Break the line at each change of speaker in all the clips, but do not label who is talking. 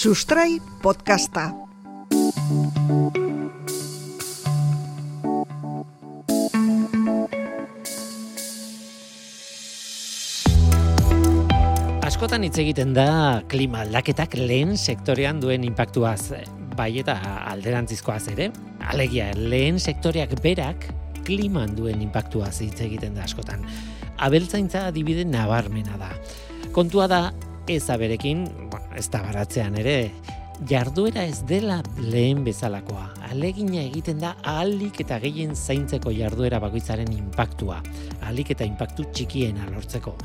Sustrai podcasta.
Askotan hitz egiten da klima aldaketak lehen sektorean duen inpaktuaz, bai eta alderantzizkoaz ere. Alegia, lehen sektoreak berak kliman duen inpaktuaz hitz egiten da askotan. Abeltzaintza adibide nabarmena da. Kontua da ez aberekin, bueno, ez da baratzean ere, jarduera ez dela lehen bezalakoa. Alegina egiten da ahalik eta gehien zaintzeko jarduera bakoitzaren inpaktua. Ahalik eta inpaktu txikiena lortzeko.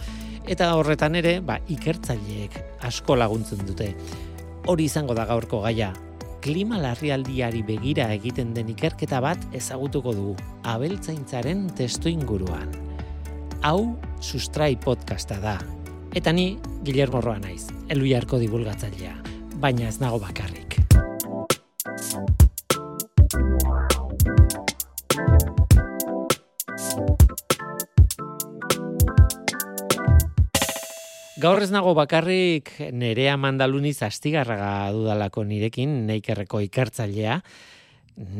Eta horretan ere, ba, ikertzaileek asko laguntzen dute. Hori izango da gaurko gaia. Klima larrialdiari begira egiten den ikerketa bat ezagutuko dugu. Abeltzaintzaren testu inguruan. Hau sustrai podcasta da. Eta ni Guillermo Roa naiz, eluiarko divulgatzailea, baina ez nago bakarrik. Gaur ez nago bakarrik nerea mandaluniz astigarraga dudalako nirekin, neikerreko ikertzailea.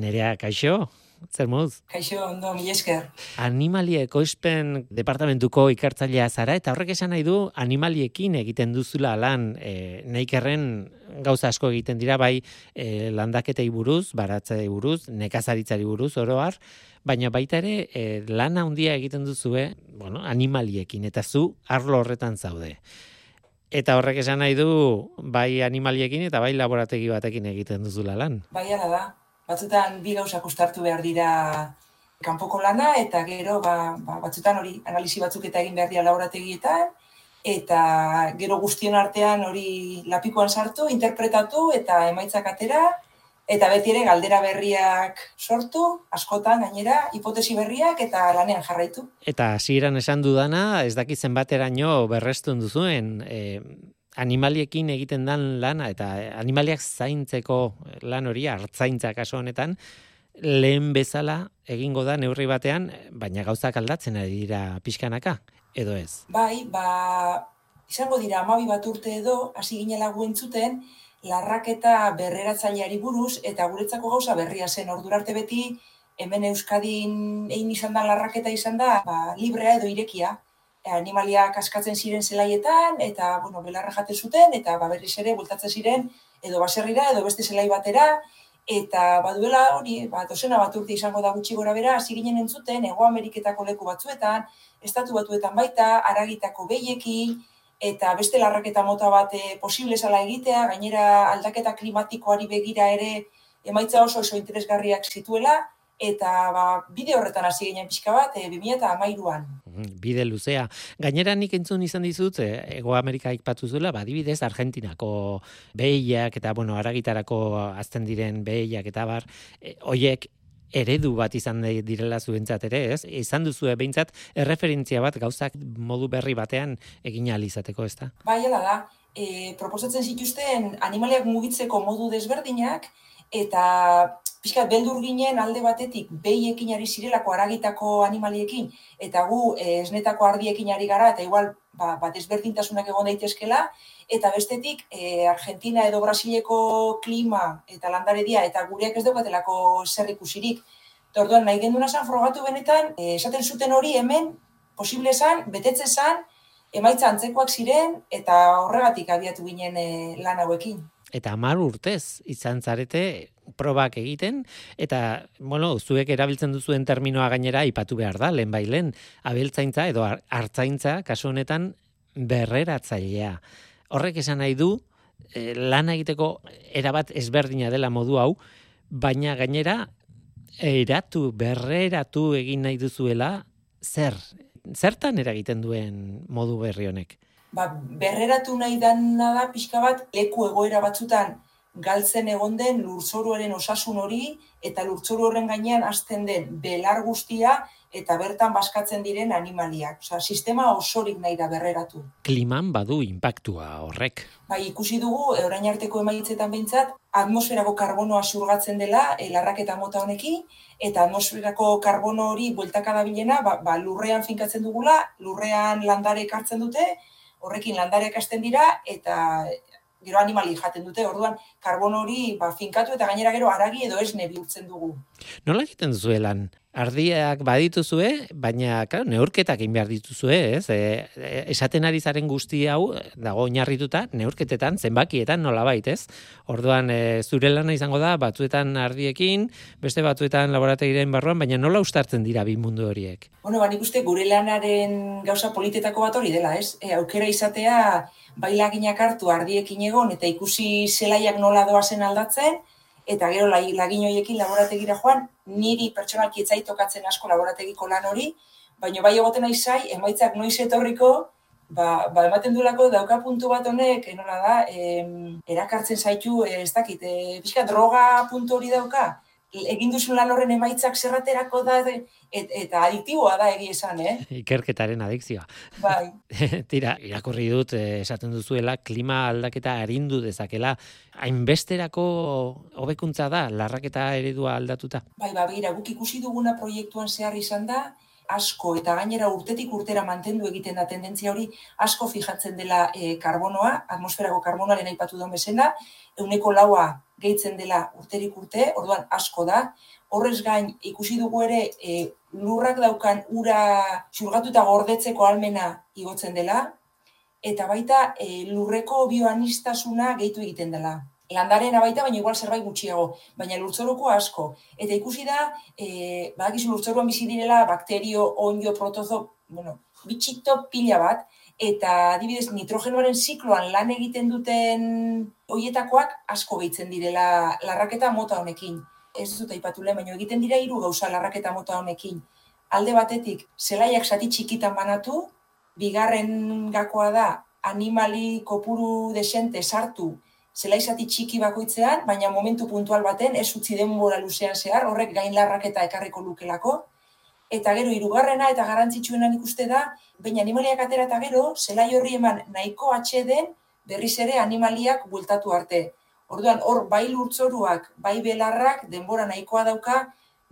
Nerea, kaixo? Zer moz?
Kaixo, ondo, mi esker.
Animalia ekoizpen departamentuko ikartzailea zara, eta horrek esan nahi du animaliekin egiten duzula lan e, neikerren gauza asko egiten dira, bai e, landaketei buruz, baratzei buruz, nekazaritzari buruz, oroar, baina baita ere e, lan handia egiten duzue, bueno, animaliekin, eta zu arlo horretan zaude. Eta horrek esan nahi du bai animaliekin eta bai laborategi batekin egiten duzula lan.
Bai, da batzutan bi gauzak ustartu behar dira kanpoko lana, eta gero ba, ba, batzutan hori analisi batzuk eta egin behar dira laborategietan, eta gero guztion artean hori lapikoan sartu, interpretatu eta emaitzak atera, eta beti ere galdera berriak sortu, askotan gainera, hipotesi berriak eta lanean jarraitu.
Eta hasieran esan dudana, ez dakit zenbateraino berrestun duzuen, e, animaliekin egiten dan lana eta animaliak zaintzeko lan hori hartzaintza kaso honetan lehen bezala egingo da neurri batean baina gauzak aldatzen ari dira pixkanaka edo ez?
Bai ba izango dira 12 bat urte edo hasi ginela guentzuten larraketa berreratzaileari buruz eta guretzako gauza berria zen. Ordurarte beti hemen euskadin egin izan da larraketa izan da ba, librea edo irekia animaliak askatzen ziren zelaietan, eta, bueno, belarra jate zuten, eta ba, berriz ere, bultatzen ziren, edo baserrira, edo beste zelai batera, eta baduela hori, ba, dozena bat urte izango da gutxi gora bera, hasi ginen entzuten, Ego Ameriketako leku batzuetan, estatu batuetan baita, aragitako behiekin, eta beste larraketa mota bat e, posible zala egitea, gainera aldaketa klimatikoari begira ere, emaitza oso oso interesgarriak zituela, eta ba, bide horretan hasi ginen pixka bat, e, 2008an.
Mm, bide luzea. Gainera nik entzun izan dizut, eh, Ego Amerika ikpatu zuela, badibidez Argentinako behiak eta, bueno, aragitarako azten diren behiak eta bar, e, oiek eredu bat izan direla zuentzat ere, ez? Izan duzu behintzat erreferentzia bat gauzak modu berri batean egin izateko, ez da?
Bai, da. E, proposatzen zituzten animaliak mugitzeko modu desberdinak, eta pixka beldur ginen alde batetik behiekin ari zirelako aragitako animaliekin, eta gu e, esnetako ardiekin ari gara, eta igual ba, bat ezberdintasunak egon daitezkela, eta bestetik e, Argentina edo Brasileko klima eta landaredia eta gureak ez daukatelako zer ikusirik. Orduan nahi genduna zan frogatu benetan, e, esaten zuten hori hemen, posible zan, betetze zan, emaitza antzekoak ziren, eta horregatik abiatu ginen e, lan hauekin
eta amar urtez izan zarete probak egiten, eta, bueno, zuek erabiltzen duzuen terminoa gainera ipatu behar da, lehen bai lehen, abeltzaintza edo hartzaintza, kasu honetan, berreratzailea. Horrek esan nahi du, e, lan egiteko erabat ezberdina dela modu hau, baina gainera, eratu, berreratu egin nahi duzuela, zer? Zertan eragiten duen modu berri honek?
ba, berreratu nahi dana da pixka bat leku egoera batzutan galtzen egon den lurzoruaren osasun hori eta lurzoru horren gainean hasten den belar guztia eta bertan baskatzen diren animaliak. Osa, sistema osorik nahi da berreratu.
Kliman badu inpaktua horrek.
Bai, ikusi dugu, e, orain arteko emaitzetan behintzat, atmosferako karbonoa zurgatzen dela, e, larraketa mota honekin, eta atmosferako karbono hori bueltaka da bilena, ba, ba, lurrean finkatzen dugula, lurrean landare hartzen dute, horrekin landareak hasten dira eta gero animali jaten dute, orduan karbon hori ba, finkatu eta gainera gero aragi edo esne bihurtzen dugu.
Nola egiten duzuelan? ardiak badituzue, baina claro, neurketak egin behar dituzue, ez? E, e, esaten ari zaren guzti hau dago oinarrituta neurketetan, zenbakietan nolabait, ez? Orduan e, zure lana izango da batzuetan ardiekin, beste batzuetan laborategiren barruan, baina nola ustartzen dira bi mundu horiek?
Bueno, ba uste gure lanaren gauza politetako bat hori dela, ez? E, aukera izatea bailaginak hartu ardiekin egon eta ikusi zelaiak nola doazen aldatzen, eta gero lagin horiekin laborategira joan, niri pertsonalki etzai tokatzen asko laborategiko lan hori, baina bai egoten nahi zai, emaitzak noiz etorriko, ba, ba ematen duelako dauka puntu bat honek, enola da, em, erakartzen zaitu, ez dakit, e, droga puntu hori dauka, egin duzun lan horren emaitzak zerraterako da, et, eta adiktiboa da egi esan, eh?
Ikerketaren adikzioa.
Bai.
Tira, irakurri dut, eh, esaten duzuela, klima aldaketa arindu dezakela, hainbesterako hobekuntza da, larraketa eredua aldatuta?
Bai, bai, bai, guk ikusi duguna proiektuan zehar izan da, asko eta gainera urtetik urtera mantendu egiten da tendentzia hori asko fijatzen dela e, karbonoa, atmosferako karbonoaren aipatu duen bezena, euneko laua gehitzen dela urterik urte, orduan asko da. Horrez gain ikusi dugu ere e, lurrak daukan ura xurgatuta gordetzeko almena igotzen dela, eta baita e, lurreko bioanistasuna gehitu egiten dela landaren baita, baina igual zerbait gutxiago, baina lurtzoruko asko. Eta ikusi da, e, badakizu lurtzoruan bizi direla, bakterio, onjo, protozo, bueno, bitxito pila bat, eta adibidez nitrogenoaren zikloan lan egiten duten hoietakoak asko gehitzen direla larraketa mota honekin. Ez dut aipatu lehen, baina egiten dira hiru gauza larraketa mota honekin. Alde batetik, zelaiak zati txikitan banatu, bigarren gakoa da, animali kopuru desente sartu zelaizati txiki bakoitzean, baina momentu puntual baten, ez utzi denbora luzean zehar, horrek gain larrak eta ekarriko lukelako. Eta gero, hirugarrena eta garantzitsuenan ikuste da, baina animaliak atera eta gero, zelai horri eman nahiko atxeden berriz ere animaliak bultatu arte. Orduan, hor, bai lurtzoruak, bai belarrak, denbora nahikoa dauka,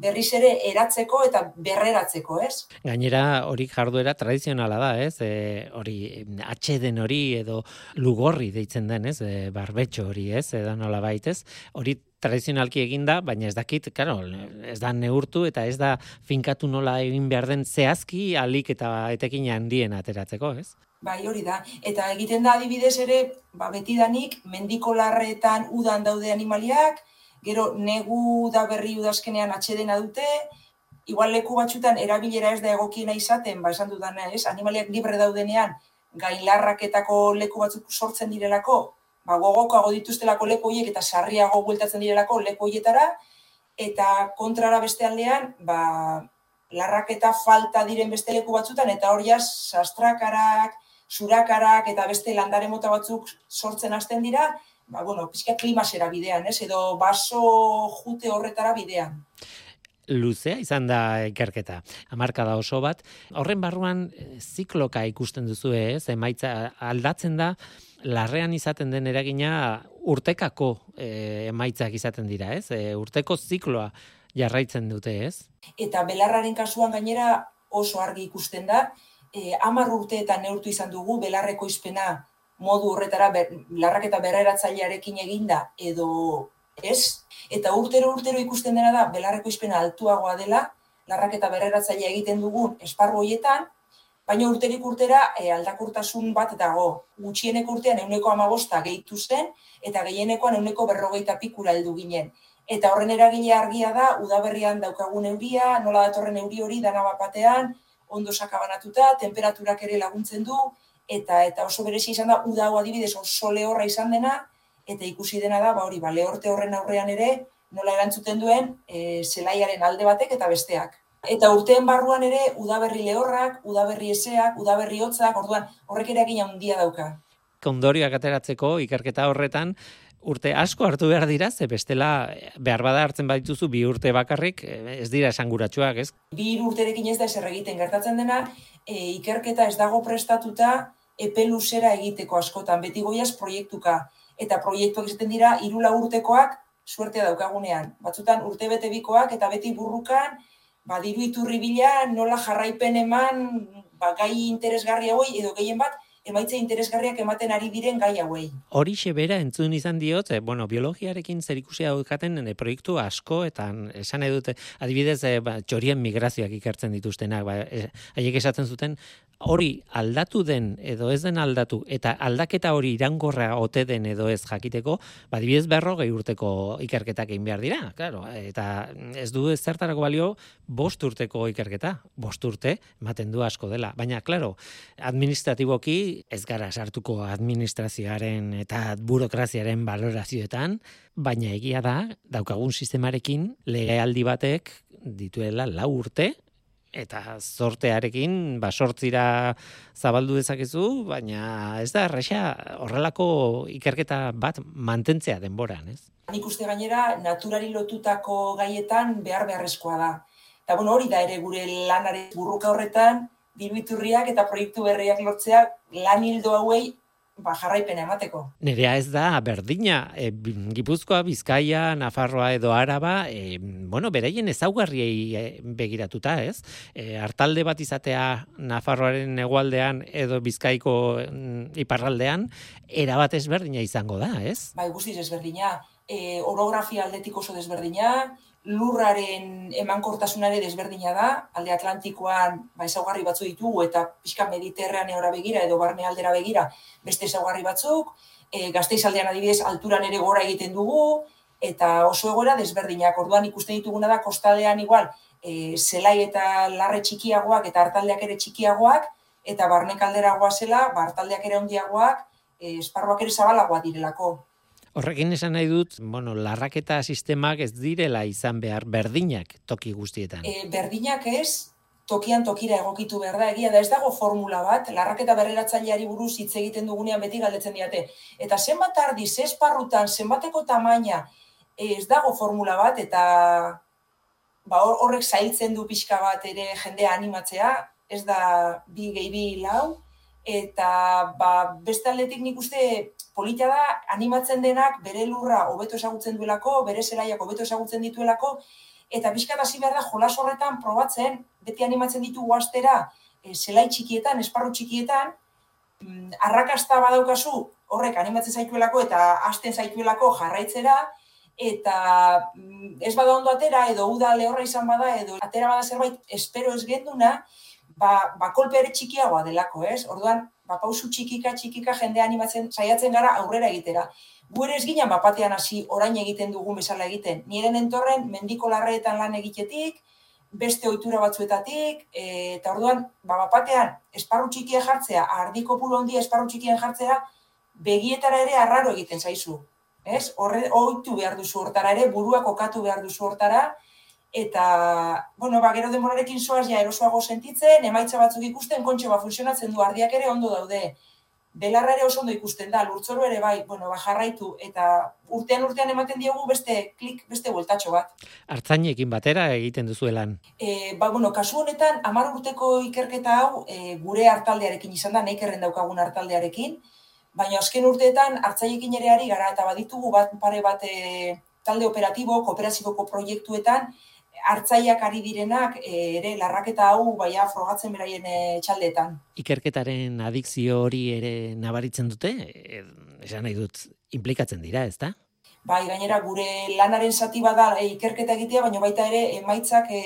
berriz ere eratzeko eta berreratzeko, ez?
Gainera, hori jarduera tradizionala da, ez? E, hori atxeden hori edo lugorri deitzen den, ez? E, barbetxo hori, ez? Edan nola baitez. Hori tradizionalki eginda, baina ez dakit, claro, ez da neurtu eta ez da finkatu nola egin behar den zehazki alik eta etekin handien ateratzeko, ez?
Bai, hori da. Eta egiten da adibidez ere, ba, betidanik, mendiko larretan udan daude animaliak, gero negu da berri udazkenean atxedena dute, igual leku batzutan erabilera ez da egokiena izaten, ba esan dudan ez, animaliak libre daudenean, gainlarraketako leku batzuk sortzen direlako, ba gogokoago dituztelako leku horiek eta sarriago bueltatzen direlako leku horietara, eta kontrara beste aldean, ba, larraketa falta diren beste leku batzutan, eta hori sastrakarak, surakarak eta beste landare mota batzuk sortzen hasten dira, ba, bueno, pizka klimasera bidean, ez? Edo baso jute horretara bidean.
Luzea izan da ikerketa. Amarka da oso bat. Horren barruan eh, zikloka ikusten duzu ez? Emaitza aldatzen da, larrean izaten den eragina urtekako e, emaitzak izaten dira, ez? E, urteko zikloa jarraitzen dute, ez?
Eta belarraren kasuan gainera oso argi ikusten da, e, amar urteetan neurtu izan dugu belarreko izpena modu horretara ber, larraketa berreratzailearekin eginda edo ez. Eta urtero urtero ikusten dena da belarreko izpena altuagoa dela, larraketa berreratzailea egiten dugun esparru hoietan, baina urterik urtera e, aldakurtasun bat dago. Gutxienek urtean euneko amagosta gehitu zen, eta gehienekoan euneko berrogeita pikura heldu ginen. Eta horren eragile argia da, udaberrian daukagun euria, nola datorren euri hori dana batean, ondo sakabanatuta, temperaturak ere laguntzen du, eta eta oso berezi izan da uda adibidez oso lehorra izan dena eta ikusi dena da ba hori ba lehorte horren aurrean ere nola erantzuten duen e, zelaiaren alde batek eta besteak eta urteen barruan ere udaberri lehorrak udaberri eseak udaberri hotzak orduan horrek ere egin handia dauka
kondorioak ateratzeko ikerketa horretan urte asko hartu behar dira, ze bestela behar bada hartzen badituzu bi urte bakarrik, ez dira esanguratsuak, ez?
Bi urterekin ez da eser egiten gertatzen dena, e, ikerketa ez dago prestatuta epe luzera egiteko askotan, beti goiaz proiektuka. Eta proiektuak izaten dira, irula urtekoak suertea daukagunean. Batzutan urte bete bikoak eta beti burrukan, badiru iturri bila, nola jarraipen eman, ba, gai interesgarri hoi, edo gehien bat, emaitze interesgarriak ematen ari diren gai hauei.
Horixe bera entzun izan diot, e, bueno, biologiarekin zer ikusia daukaten e, proiektu asko eta esan edute, adibidez, e, ba, txorien migrazioak ikertzen dituztenak, ba, haiek esaten zuten, hori aldatu den edo ez den aldatu eta aldaketa hori irangorra ote den edo ez jakiteko, ba adibidez berrogei urteko ikerketak egin behar dira, claro, eta ez du zertarako balio bost urteko ikerketa, bost urte ematen du asko dela, baina claro, administratiboki ez gara sartuko administrazioaren eta burokraziaren valorazioetan, baina egia da daukagun sistemarekin legealdi batek dituela lau urte eta zortearekin basortzira zabaldu dezakezu, baina ez da erresa horrelako ikerketa bat mantentzea denboran, ez?
Nik uste gainera naturari lotutako gaietan behar beharrezkoa da. Eta bueno, hori da ere gure lanare burruka horretan, diruiturriak eta proiektu berriak lortzea lan hildo hauei ba, jarraipena emateko.
Nerea ez da, berdina, e, Gipuzkoa, Bizkaia, Nafarroa edo Araba, e, bueno, beraien ezaugarriei e, begiratuta, ez? E, artalde bat izatea Nafarroaren egualdean edo Bizkaiko mm, iparraldean, erabat ezberdina izango da, ez?
Bai, guztiz ezberdina. E, orografia aldetik oso desberdina, lurraren emankortasunare desberdina da, alde Atlantikoan ba, ezaugarri batzu ditugu eta pixka mediterraneora begira edo barne aldera begira beste ezaugarri batzuk, e, gazteiz aldean adibidez alturan ere gora egiten dugu, eta oso egora desberdinak, orduan ikusten dituguna da kostaldean igual, e, zelai eta larre txikiagoak eta hartaldeak ere txikiagoak, eta barnek alderagoa zela, ba, hartaldeak ere handiagoak, e, esparruak ere zabalagoa direlako.
Horrekin esan nahi dut, bueno, larraketa sistemak ez direla izan behar berdinak toki guztietan.
E, berdinak ez, tokian tokira egokitu behar da, egia da ez dago formula bat, larraketa berreratzaileari buruz hitz egiten dugunean beti galdetzen diate. Eta zenbat ardi, esparrutan, zenbateko tamaina, ez dago formula bat, eta ba, horrek zailtzen du pixka bat ere jendea animatzea, ez da bi gehi bi lau, eta ba, beste aldetik nik uste polita da animatzen denak bere lurra hobeto ezagutzen duelako, bere zelaiak hobeto ezagutzen dituelako, eta bizkat hasi behar da jolas horretan probatzen, beti animatzen ditugu astera, e, zelai txikietan, esparru txikietan, mm, arrakasta badaukazu horrek animatzen zaituelako eta hasten zaituelako jarraitzera, eta mm, ez bada ondo atera, edo uda lehorra izan bada, edo atera bada zerbait espero ez genduna, ba, ba kolpe ere txikiagoa delako, ez? Orduan, ba, pausu txikika, txikika jende animatzen saiatzen gara aurrera egitera. Gu ere ez ginen bapatean hasi orain egiten dugun bezala egiten. Niren entorren mendiko larreetan lan egitetik, beste ohitura batzuetatik, e, eta orduan, ba, bapatean esparru txikia jartzea, ardiko pulo handia esparru txikien jartzea, begietara ere arraro egiten zaizu. Ez? Horre, ohitu behar duzu hortara ere, burua kokatu behar duzu hortara, eta, bueno, ba, gero demorarekin soaz ja erosoago sentitzen, emaitza batzuk ikusten, kontxe ba, funtzionatzen du, ardiak ere ondo daude. Belarra ere oso ondo ikusten da, lurtzoru ere bai, bueno, ba, jarraitu, eta urtean urtean ematen diogu beste klik, beste bueltatxo bat.
Artzainekin batera egiten duzuelan.
E, ba, bueno, kasu honetan, amar urteko ikerketa hau, e, gure hartaldearekin izan da, nahi daukagun hartaldearekin, baina azken urteetan, hartzainekin ere ari gara, eta baditugu bat pare bat e, talde operatibo, kooperaziboko proiektuetan, hartzaiak ari direnak eh, ere larraketa hau baia frogatzen beraien eh, txaldetan.
Ikerketaren adikzio hori ere nabaritzen dute, e, esan nahi dut, implikatzen dira, ez da?
Bai, gainera, gure lanaren zati bada ikerketa egitea, baina baita ere emaitzak e,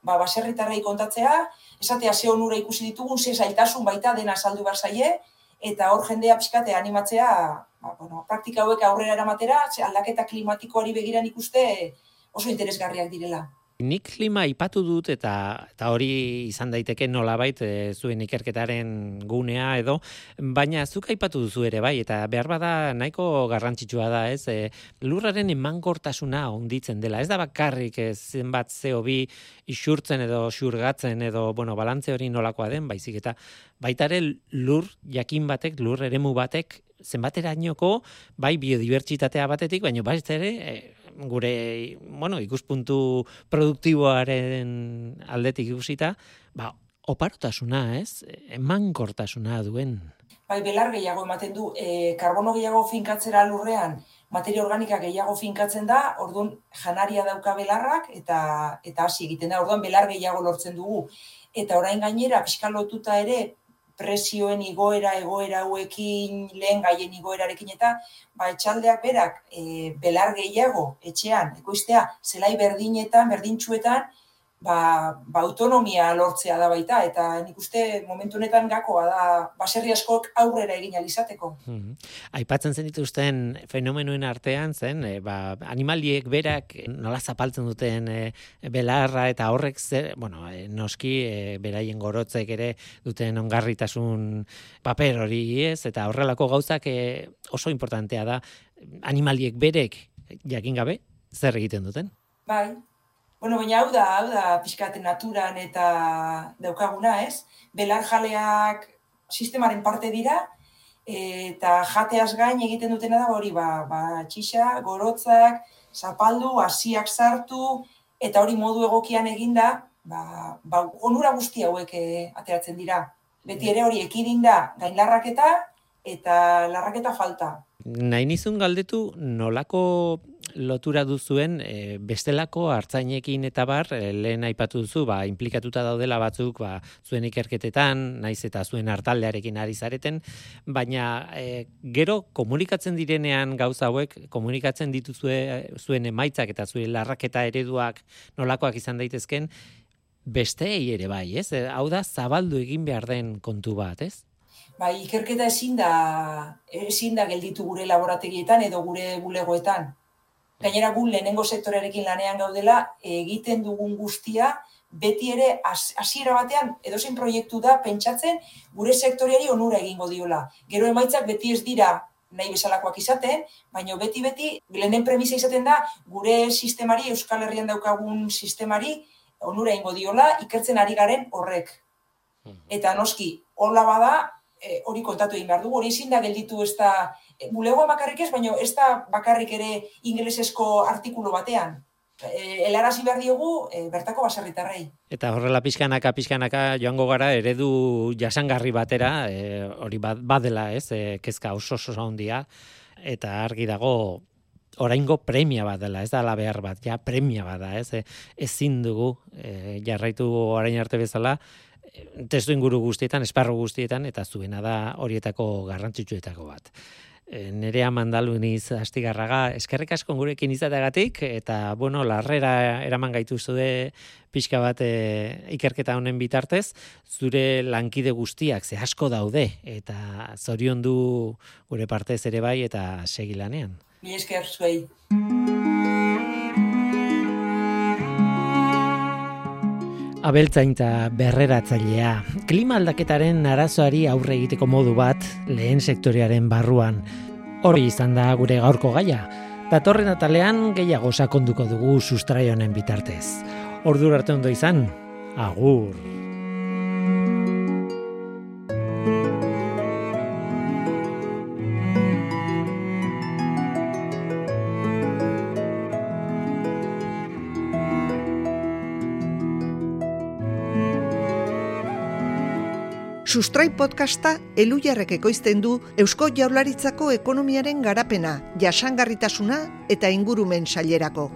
ba, baserritarrei kontatzea, esatea ze onura ikusi ditugun, ze zaitasun baita dena saldu behar zaie, eta hor jendea pixkate animatzea, ba, bueno, praktika hauek aurrera eramatera, aldaketa klimatikoari begiran ikuste oso interesgarriak direla.
Nik klima ipatu dut eta eta hori izan daiteke nolabait e, zuen ikerketaren gunea edo baina zuk aipatu duzu ere bai eta behar bada nahiko garrantzitsua da ez e, lurraren emankortasuna onditzen dela ez da bakarrik e, zenbat CO2 isurtzen edo xurgatzen edo bueno balantze hori nolakoa den baizik eta baita ere lur jakin batek lur eremu batek zenbaterainoko bai biodibertsitatea batetik baina bai ere e, gure, bueno, ikuspuntu produktiboaren aldetik ikusita, ba, oparotasuna, ez? Emankortasuna duen.
Bai, belar gehiago ematen du, e, karbono gehiago finkatzera lurrean, materia organika gehiago finkatzen da, orduan janaria dauka belarrak, eta eta hasi egiten da, orduan belar gehiago lortzen dugu. Eta orain gainera, fiskal lotuta ere, presioen igoera, egoera hauekin, lehen gaien igoerarekin eta ba, etxaldeak berak e, belar gehiago etxean, ekoiztea, zelai berdinetan, berdintxuetan, ba, ba autonomia lortzea da baita, eta nik uste momentu honetan gakoa da baserri askok aurrera egin alizateko.
Hmm. Aipatzen zen dituzten fenomenuen artean zen, e, ba, animaliek berak nola zapaltzen duten e, belarra eta horrek zer, bueno, e, noski e, beraien gorotzek ere duten ongarritasun paper hori ez, eta horrelako gauzak e, oso importantea da animaliek berek jakin gabe zer egiten duten.
Bai, Bueno, baina hau da, hau da, pixkate naturan eta daukaguna, ez? Belar jaleak sistemaren parte dira, eta jateaz gain egiten dutena da hori, ba, ba txixa, gorotzak, zapaldu, hasiak sartu, eta hori modu egokian eginda, ba, ba, onura guzti hauek eh, ateratzen dira. Beti ere hori ekidin da gain larraketa, eta larraketa falta.
Nahi nizun galdetu nolako lotura duzuen e, bestelako hartzainekin eta bar e, lehen aipatu duzu ba inplikatuta daudela batzuk ba zuen ikerketetan naiz eta zuen hartaldearekin ari zareten baina e, gero komunikatzen direnean gauza hauek komunikatzen dituzue zuen emaitzak eta zuen larraketa ereduak nolakoak izan daitezken besteei ere bai ez hau da zabaldu egin behar den kontu bat ez
Bai, ikerketa ezin da, ezin da gelditu gure laborategietan edo gure bulegoetan. Gainera gu lehenengo sektorearekin lanean gaudela, egiten dugun guztia, beti ere hasiera batean edozein proiektu da pentsatzen gure sektoriari onura egingo diola. Gero emaitzak beti ez dira nahi bezalakoak izaten, baina beti beti lehenen premisa izaten da gure sistemari, Euskal Herrian daukagun sistemari onura egingo diola ikertzen ari garen horrek. Hmm. Eta noski, hola bada, e, hori kontatu egin behar dugu, hori ezin da gelditu ez da, e, bulegoa bakarrik ez, baina ez da bakarrik ere ingelesezko artikulu batean. E, elarazi behar diogu e, bertako baserritarrei.
Eta horrela pixkanaka, pixkanaka joango gara eredu jasangarri batera, e, hori badela ez, e, kezka oso oso handia, eta argi dago oraingo premia bat dela, ez da la behar bat, ja premia bat da, ez, ezin dugu e, jarraitu orain arte bezala, testu inguru guztietan, esparru guztietan, eta zuena da horietako garrantzitsuetako bat. E, nerea mandaluniz astigarraga, eskerrik asko gurekin izateagatik, eta, bueno, larrera eraman gaitu zude pixka bat e, ikerketa honen bitartez, zure lankide guztiak ze asko daude, eta zorion du gure partez ere bai, eta segilanean.
Mi esker zuei.
Abeltzainta berreratzailea. Klima aldaketaren arazoari aurre egiteko modu bat lehen sektorearen barruan. Hori izan da gure gaurko gaia. Datorren atalean gehiago sakonduko dugu sustraionen bitartez. Ordur arte ondo izan. Agur.
Sustrai podcasta elujarrek ekoizten du Eusko Jaurlaritzako ekonomiaren garapena, jasangarritasuna eta ingurumen sailerako.